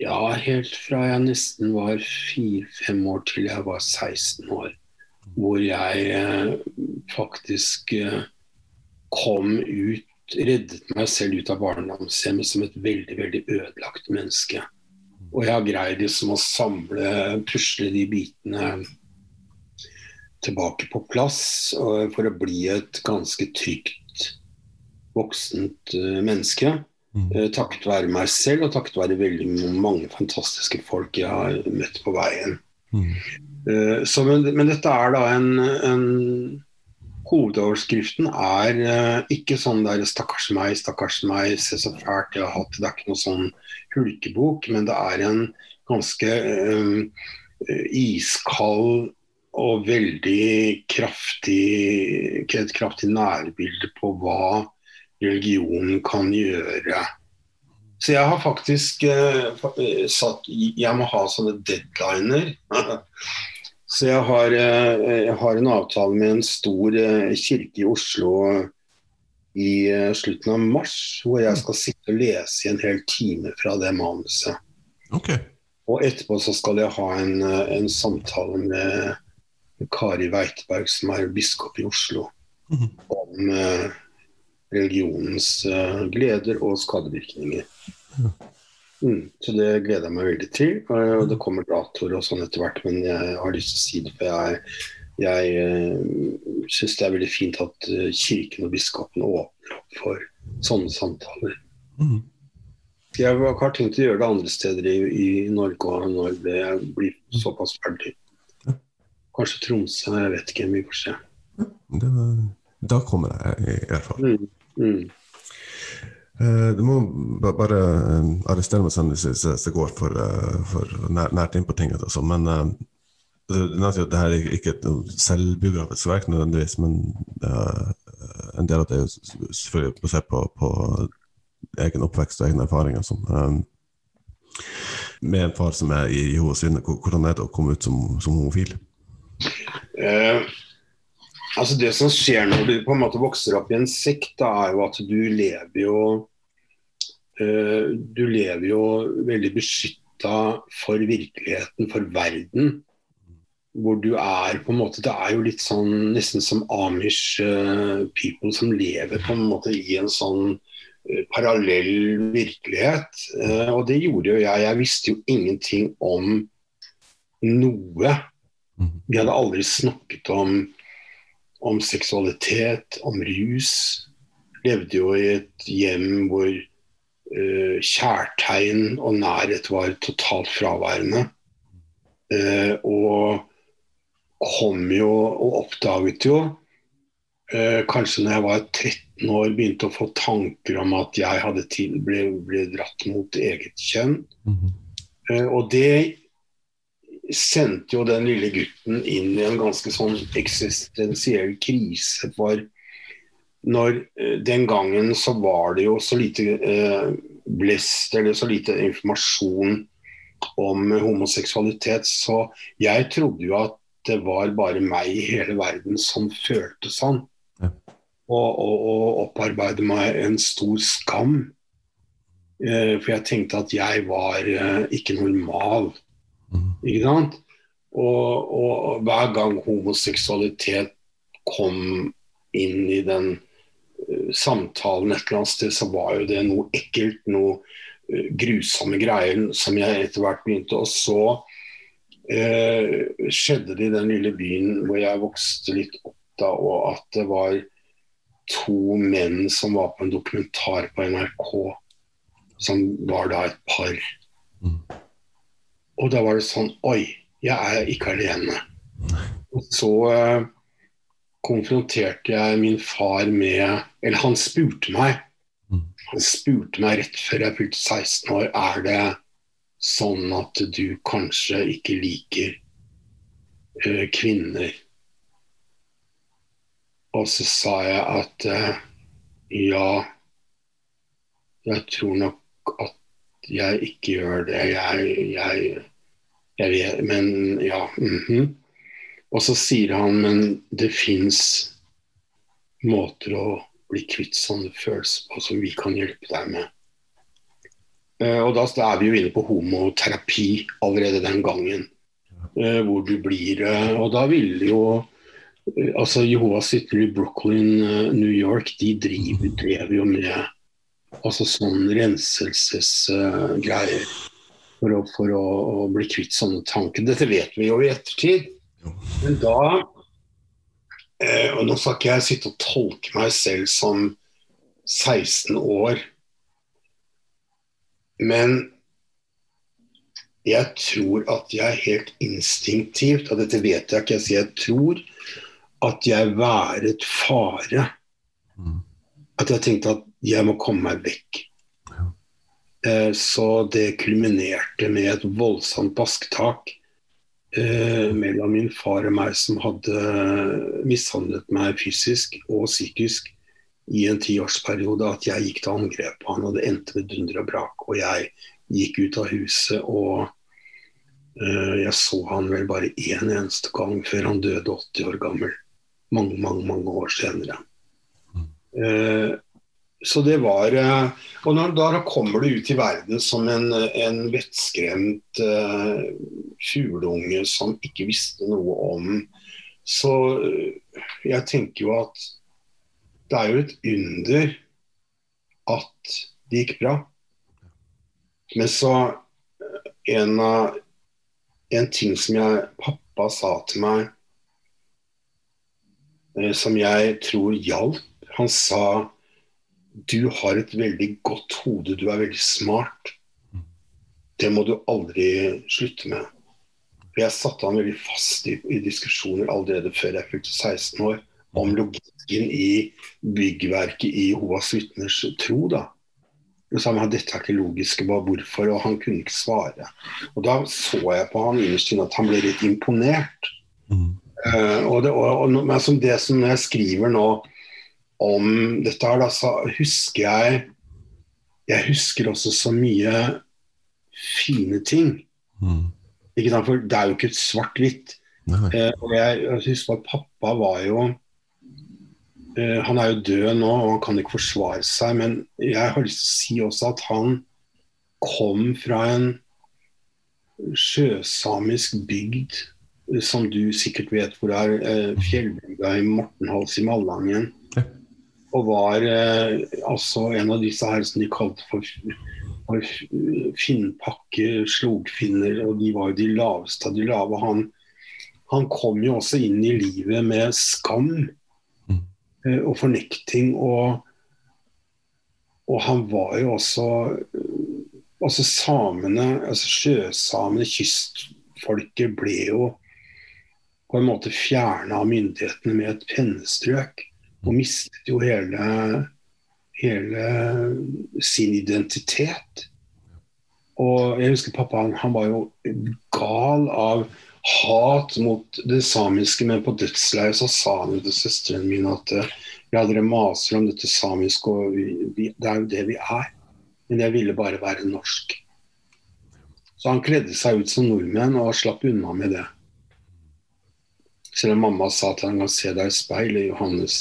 ja, helt fra jeg nesten var fire-fem år til jeg var 16 år. Hvor jeg eh, faktisk eh, kom ut Reddet meg selv ut av barndomshjemmet som et veldig, veldig ødelagt menneske. Og jeg har greid liksom å samle, pusle de bitene tilbake på plass for å bli et ganske trygt, voksent eh, menneske. Mm. Eh, takket være meg selv og takket være veldig mange fantastiske folk jeg har møtt på veien. Mm. Eh, så, men, men dette er da en, en Hovedoverskriften er uh, ikke sånn der 'stakkars meg, stakkars meg, se så fælt jeg har hatt det'. Er ikke noe sånn hulkebok, men det er en ganske eh, iskald og veldig kraftig, et kraftig nærbilde på hva religionen kan gjøre. Så jeg har faktisk uh, satt Jeg må ha sånne deadliner. Så jeg har, eh, jeg har en avtale med en stor eh, kirke i Oslo i eh, slutten av mars, hvor jeg skal sitte og lese i en hel time fra det manuset. Ok. Og etterpå så skal jeg ha en, en samtale med Kari Weiteberg, som er biskop i Oslo, Mhm. om religionens gleder og skadevirkninger. Mm, så det gleder jeg meg veldig til. Og det kommer datoer og sånn etter hvert, men jeg har lyst til å si det. For jeg, jeg uh, syns det er veldig fint at eh, kirken og biskopen åpner opp for sånne samtaler. Mm. Jeg har tenkt å gjøre det andre steder i, i Norge og når det blir såpass ferdig. Kanskje Tromsø, jeg vet ikke. Vi får se. Da kommer jeg, i hvert fall. Mm, mm. Eh, Du må bare eh, arrestere meg sånn hvis det går for, eh, for nær, nært inn på ting. sånn, Men det her er ikke et selvbiografisk verk nødvendigvis, men en del av det er selvfølgelig basert på, på egen oppvekst og egne erfaringer. Sånn. Med en far som er i Jehovas vitner, hvordan er det å komme ut som, som homofil? Eh, altså Det som skjer når du på en måte vokser opp i en sekt, er jo at du lever jo Du lever jo veldig beskytta for virkeligheten, for verden. Hvor du er på en måte Det er jo litt sånn nesten som Amish eh, people som lever på en måte i en sånn eh, parallell virkelighet. Eh, og det gjorde jo jeg. Jeg visste jo ingenting om noe. Vi hadde aldri snakket om, om seksualitet, om rus. Levde jo i et hjem hvor eh, kjærtegn og nærhet var totalt fraværende. Eh, og kom jo og oppdaget jo, eh, kanskje når jeg var 13 år, begynte å få tanker om at jeg hadde til, ble, ble dratt mot eget kjønn. Mhm. Eh, og det sendte jo den lille gutten inn i en ganske sånn eksistensiell krise. For når eh, den gangen så var det jo så lite eh, blest eller så lite informasjon om homoseksualitet, så jeg trodde jo at det var bare meg i hele verden som følte sånn. Ja. Og, og, og opparbeide meg en stor skam. Eh, for jeg tenkte at jeg var eh, ikke normal. Mm. Ikke sant? Og, og hver gang homoseksualitet kom inn i den samtalen et eller annet sted, så var jo det noe ekkelt, noe eh, grusomme greier som jeg etter hvert begynte. Og så eh, skjedde det i den lille byen hvor jeg vokste litt opp da, og at det var to menn som var på en dokumentar på NRK, som var da et par. Mm. Og da var det sånn Oi, jeg er ikke alene. Og så eh, konfronterte jeg min far med Eller han spurte meg. Mm. Han spurte meg rett før jeg fylte 16 år Er det sånn at du kanskje ikke liker eh, kvinner. Og så sa jeg at eh, ja, jeg tror nok at jeg ikke gjør det. Jeg, jeg, jeg vet Men ja. mhm. Og så sier han men det fins måter å bli kvitt sånne følelser på som vi kan hjelpe deg med. Eh, og da, er vi jo inne på homoterapi allerede den gangen. eh, hvor du blir eh, Og da ville jo altså Jehovas vitner i Brooklyn, New York, de driver, drev jo med altså sånn renselsesgreier for, å, for å, å bli kvitt sånne tanker. Dette vet vi jo i ettertid. Men da eh, Og nå skal ikke jeg sitte og tolke meg selv som 16 år, men jeg tror at jeg helt instinktivt, og dette vet jeg ikke, jeg sier jeg tror at jeg været fare. Mhm. At jeg tenkte at jeg må komme meg vekk. Eh, Så det kulminerte med et voldsomt basketak eh, mellom min far og meg, som hadde mishandlet meg fysisk og psykisk i en tiårsperiode. At jeg gikk til angrep på han, og det endte med dunder og brak. Og jeg gikk ut av huset, og eh, jeg så han vel bare én eneste gang før han døde 80 år gammel. Mange, mange, mange år senere. Eh, så det var eh, Og når, da kommer du ut i verden som en, en vettskremt uh, fugleunge som ikke visste noe om Så eh, jeg tenker jo at det er jo et under at det gikk bra. Men så eh, en, av- en ting som jeg, pappa sa til meg, eh, som jeg tror hjalp, han sa du har et veldig godt hode, du er veldig smart. Det må du aldri slutte med. For Jeg satte han veldig fast i, i diskusjoner allerede før jeg fylte 16 år om logikken i byggverket i Jehovas vitners tro. da. Og sa han dette er ikke logisk, bare hvorfor? Og han kunne ikke svare. Og Da så jeg på han innerst inne at han ble litt imponert. Mm. Uh, og det, og, og, men som det som jeg skriver nå om dette her, da, så husker jeg Jeg husker også så mye fine ting. Mm. Ikke sant? For det er jo ikke svart-hvitt. Eh, og jeg, jeg husker at pappa var jo eh, Han er jo død nå, og han kan ikke forsvare seg, men jeg har lyst til å si også at han kom fra en sjøsamisk bygd, eh, som du sikkert vet hvor det er, eh, fjellbygda i Mortenhals i Malangen. Og var eh, altså en av disse her som de kalte for, for finnpakke, slogfinner, og de var jo de laveste av de lave. Han, han kom jo også inn i livet med skam Mm. eh, og fornekting. Og, og han var jo også Altså samene, altså sjøsamene, kystfolket, ble jo på en måte fjerna av myndighetene med et pennestrøk. Og mistet jo hele, hele sin identitet. Og jeg husker pappa han, han var jo gal av hat mot det samiske, men på dødsleiet så sa han jo til søsteren min at eh, ja, dere maser om dette samiske, og vi, det er jo det vi er. Men jeg ville bare være norsk. Så han kledde seg ut som nordmenn og slapp unna med det. Selv om mamma sa at han kan se deg i speilet, Johannes.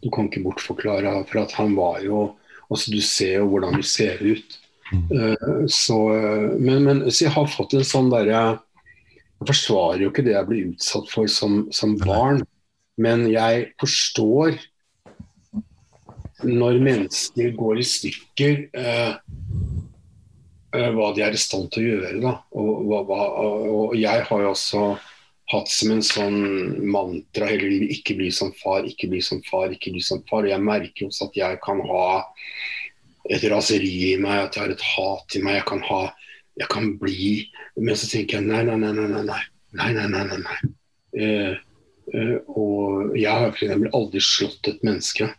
Du kan ikke bortforklare for at han var jo Altså, du ser jo hvordan du ser ut. Mm. så, eh, men, men så jeg har fått en sånn derre Jeg forsvarer jo ikke det jeg blir utsatt for som, som barn, men jeg forstår når mennesker går i stykker, eh, eh, hva de er i stand til å gjøre. Da. Og, hva, og jeg har jo også hatt som en sånn mantra hele livet ikke bli som far, ikke bli som far, ikke bli som far. Og jeg merker også at jeg kan ha et raseri i meg, at jeg har et hat i meg. Jeg kan ha jeg kan bli Men så tenker jeg nei, nei, nei, nei. nei, nei, nei, nei, nei, nei. Eh, eh, og jeg har for eksempel aldri slått et menneske.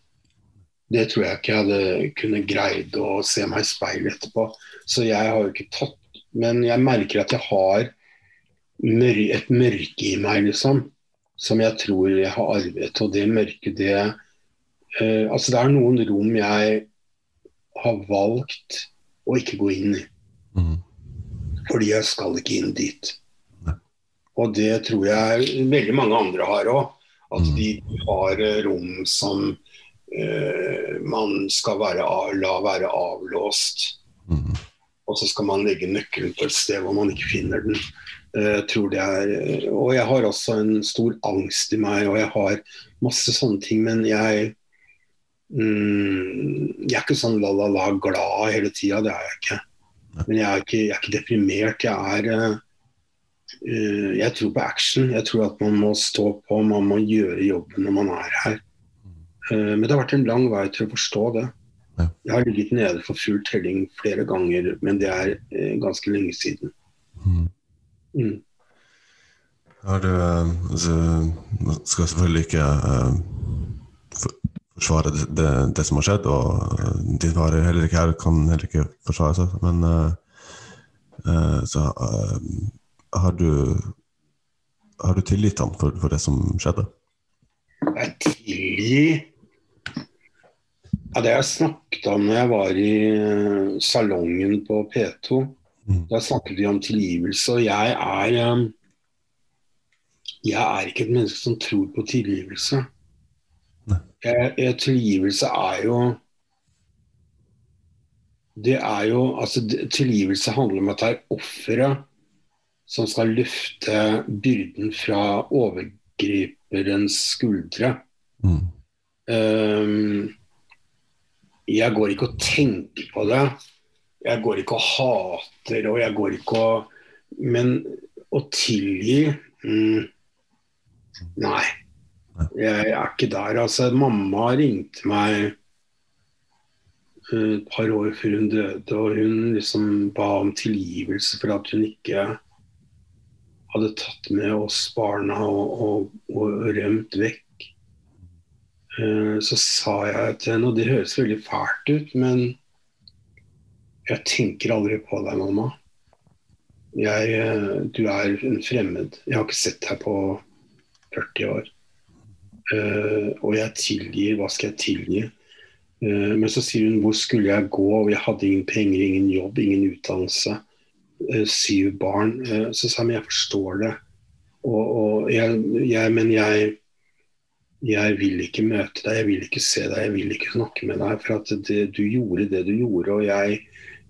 Det tror jeg ikke jeg hadde kunne greid å se meg i speilet etterpå. Så jeg har jo ikke tatt Men jeg merker at jeg har et mørke i meg, liksom. Som jeg tror jeg har arvet. Og det mørket, det eh, Altså, det er noen rom jeg har valgt å ikke gå inn i. Mm. Fordi jeg skal ikke inn dit. Nei. Og det tror jeg veldig mange andre har òg. At Mm. de har eh, rom som eh, man skal være, la være avlåst. Mm. Og så skal man legge nøkkelen på et sted hvor man ikke finner den. Eh, Jeg tror det er, og jeg har også en stor angst i meg, og jeg har masse sånne ting. Men jeg mm, Jeg er ikke sånn la-la-la glad hele tida, det er jeg ikke. Men jeg er ikke, jeg er ikke deprimert. Jeg er eh, eh, Jeg tror på action. Jeg tror at man må stå på, man må gjøre jobben når man er her. Uh, Men det har vært en lang vei til å forstå det. Jeg har ligget nede for full telling flere ganger, men det er eh, ganske lenge siden. Mm. Mm. Har du altså, skal selvfølgelig ikke eh, forsvare det, det, det som har skjedd, og eh, din far er heller ikke her, kan heller ikke forsvare seg, men så har du har du tilgitt ham for, for det som skjedde? Jeg tilgi ja, Det jeg snakket om når jeg var i salongen på P2, Mm. Da snakket vi om tilgivelse. Og jeg er eh, Jeg er ikke et menneske som tror på tilgivelse. Jeg, jeg, tilgivelse er jo Det er jo Altså, tilgivelse handler om at det er offeret som skal løfte byrden fra overgriperens skuldre. Mm. Um, jeg går ikke og tenker på det. Jeg går ikke og hater, og jeg går ikke og Men å tilgi mm, Nei. Jeg er ikke der. Altså, mamma ringte meg eh, et par år før hun døde, og hun liksom ba om tilgivelse for at hun ikke hadde tatt med oss barna og, og, og rømt vekk. Eh, Så sa jeg til henne, og det høres veldig fælt ut, men jeg tenker aldri på deg, mamma. Jeg, eh, du er en fremmed. Jeg har ikke sett deg på 40 år. Uh, og jeg tilgir. Hva skal jeg tilgi? Uh, men så sier hun hvor skulle jeg gå? Og jeg hadde ingen penger, ingen jobb, ingen utdannelse. Uh, syv barn. Så sa hun jeg forstår det. Og, og jeg, jeg, men jeg jeg vil ikke møte deg, jeg vil ikke se deg, jeg vil ikke snakke med deg. For at det, du gjorde det du gjorde. Og jeg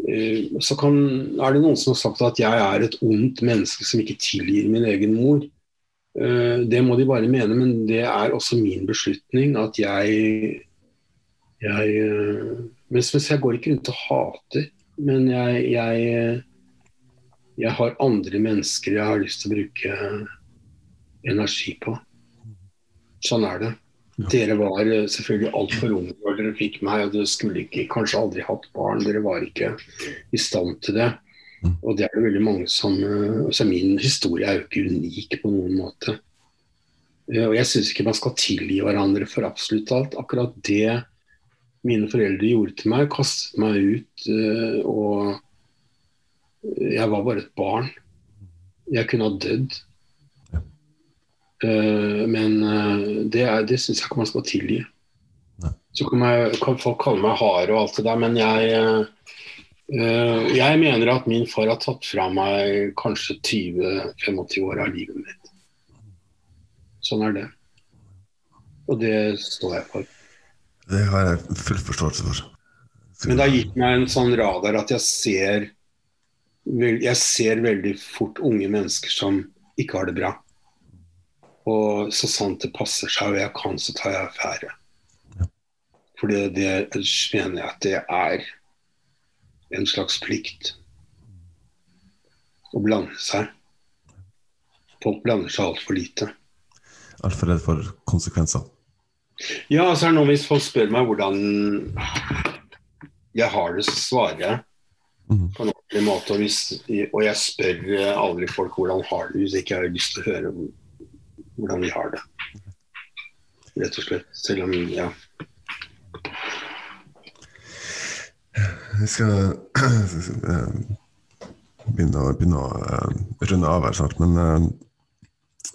Så kan, er det noen som har sagt at jeg er et ondt menneske som ikke tilgir min egen mor. Eh, det må de bare mene, men det er også min beslutning at jeg jeg eh, mens, mens jeg går ikke rundt og hater, men jeg, jeg, jeg har andre mennesker jeg har lyst til å bruke energi på. Sånn er det. Dere var eh, selvfølgelig altfor unge da dere fikk meg, og dere skulle ikke, kanskje aldri hatt barn. Dere var ikke i stand til det. Mm. Og det er det veldig mange som Så Min historie er jo ikke unik på noen måte. Eh, og jeg syns ikke man skal tilgi hverandre for absolutt alt. Akkurat det mine foreldre gjorde til meg, kastet meg ut, eh, og jeg var bare et barn. Jeg kunne ha dødd. Men det, er- det syns jeg ikke man skal tilgi. Så kan, jeg, kan folk kalle meg hard og alt det der, men jeg Eh, jeg mener at min far har tatt fra meg kanskje 20-25 år av livet mitt. Sånn er det. Og det står jeg for. Det har jeg full forståelse for. Men det har gitt meg en sånn radar at jeg ser Jeg ser veldig fort unge mennesker som ikke har det bra. Og så sant det passer seg og jeg kan, så tar jeg affære. For det, mener jeg at det er en slags plikt. Å blande seg. Folk blander seg altfor lite. Altfor redd for konsekvenser. Ja, så er det nå hvis folk spør meg hvordan jeg har det, så svarer jeg Mhm. på en ordentlig måte. Og, hvis, og jeg spør aldri folk hvordan har det hvis ikke jeg har lyst til å høre hvordan vi har det. Rett og slett. Selv om, ja. Vi skal eh, begynne å, begynne å uh, runde av her snart, men, uh,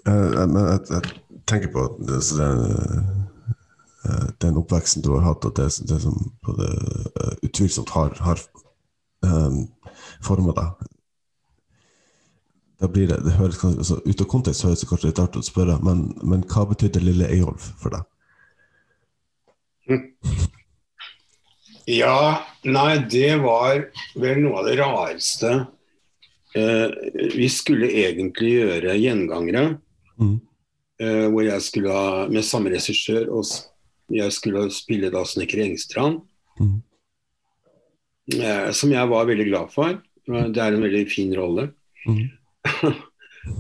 jeg, jeg tenker på det, eh, den oppveksten du har hatt, og det, det som utvilsomt har, har um, forma deg. Da blir det, det høres kanskje, altså, Ut av kontekst høres det kanskje litt rart ut å spørre, men, men hva betydde lille Eyolf for deg? Ja, nei, det var vel noe av det rareste. Eh, vi skulle egentlig gjøre gjengangere, Mm. eh, hvor jeg skulle ha med samme regissør, og jeg skulle spille da Snekker Engstrand. Mm. Eh, som jeg var veldig glad for. Det er en veldig fin rolle. Mhm.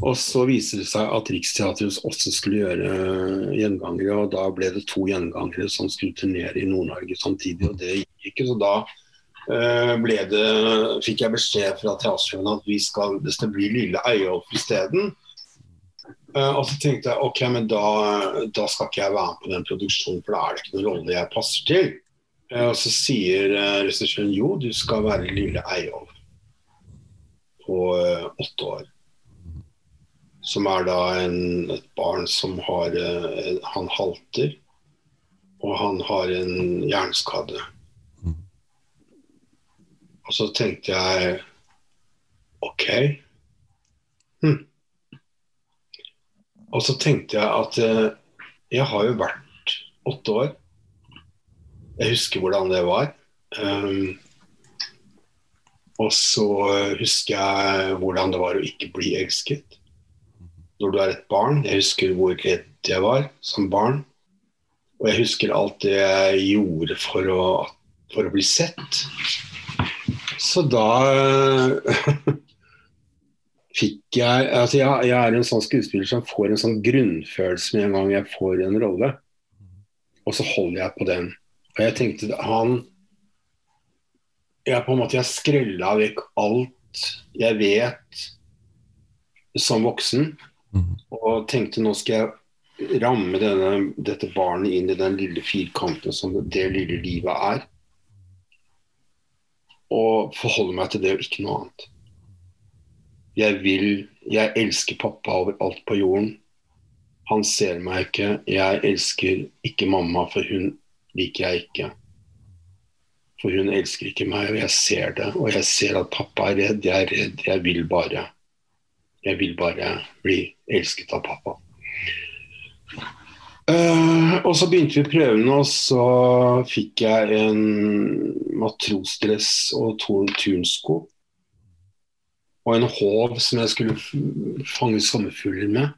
Og så viser det seg at Riksteatret også skulle gjøre gjengangere, og da ble det to gjengangere som skulle turnere i Nord-Norge samtidig, og det gikk ikke. Så da eh, ble det, fikk jeg beskjed fra teatersjefen at vi skal, det skal bli Lille Eyolf isteden. Uh, og så tenkte jeg ok, men da, da skal ikke jeg være med på den produksjonen, for da er det ikke noen rolle jeg passer til. Eh, og så sier regissøren jo, du skal være Lille Eyolf på eh, åtte år. Som er da en, et barn som har eh, Han halter, og han har en hjerneskade. Mhm. Og så tenkte jeg OK. Hm. Og så tenkte jeg at eh, jeg har jo vært åtte år. Jeg husker hvordan det var. Um, og så husker jeg hvordan det var å ikke bli elsket. Når du er et barn. Jeg husker hvor redd jeg var som barn. Og jeg husker alt det jeg gjorde for å, for å bli sett. Så da fikk jeg altså jeg, jeg er en sånn skuespiller som får en sånn grunnfølelse med en gang jeg får en rolle. Og så holder jeg på den. Og jeg tenkte han Jeg på en måte jeg skrella vekk alt jeg vet som voksen. Mhm. Og tenkte nå skal jeg ramme denne, dette barnet inn i den lille firkanten som det lille livet er. Og forholde meg til det og ikke noe annet. Jeg vil Jeg elsker pappa overalt på jorden. Han ser meg ikke. Jeg elsker ikke mamma, for hun liker jeg ikke. For hun elsker ikke meg, og jeg ser det. Og jeg ser at pappa er redd. Jeg er redd. Jeg vil bare Jeg vil bare bli elsket av pappa. Uh, og så begynte vi prøvene, og så fikk jeg en matrosdress og to turnsko. Og en håv som jeg skulle fange sommerfugler med.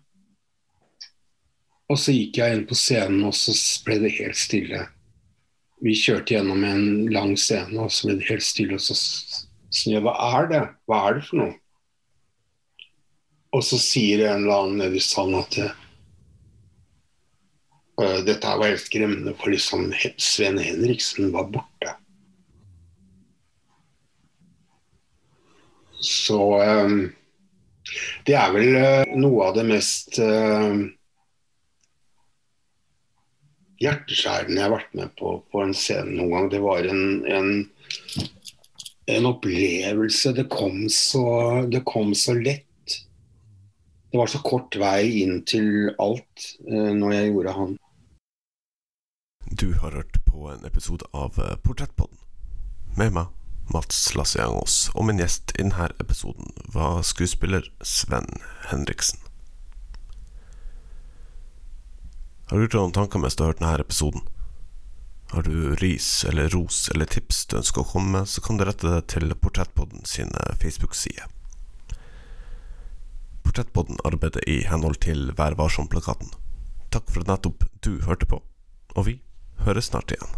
Og så gikk jeg inn på scenen, og så ble det helt stille. Vi kjørte gjennom en lang scene, og så ble det helt stille. Og så sa jeg, hva er det? Hva er det for noe? Og så sier en eller annen nede i salen at uh, dette var helt skremmende, for liksom Sven Henriksen var borte. Så um, det er vel uh, noe av det mest uh, hjerteskjærende jeg har vært med på på en scene noen gang. Det var en, en, en opplevelse. Det kom, så, det kom, så, lett. Det var så kort vei inn til alt uh, når jeg gjorde han. Du har hørt på en episode av eh, Portrettpodden med meg, Mats Lassiangos, og min gjest i denne episoden var skuespiller Sven Henriksen. Har du gjort noen tanker mens du har hørt denne episoden? Har du ris eller ros eller tips du ønsker å komme med, så kan du rette det til Portrettpodden sine Facebook-sider. Portrettpodden arbeider i henhold til Vær varsom-plakaten. Takk for at nettopp du hørte på, og vi høres snart igjen.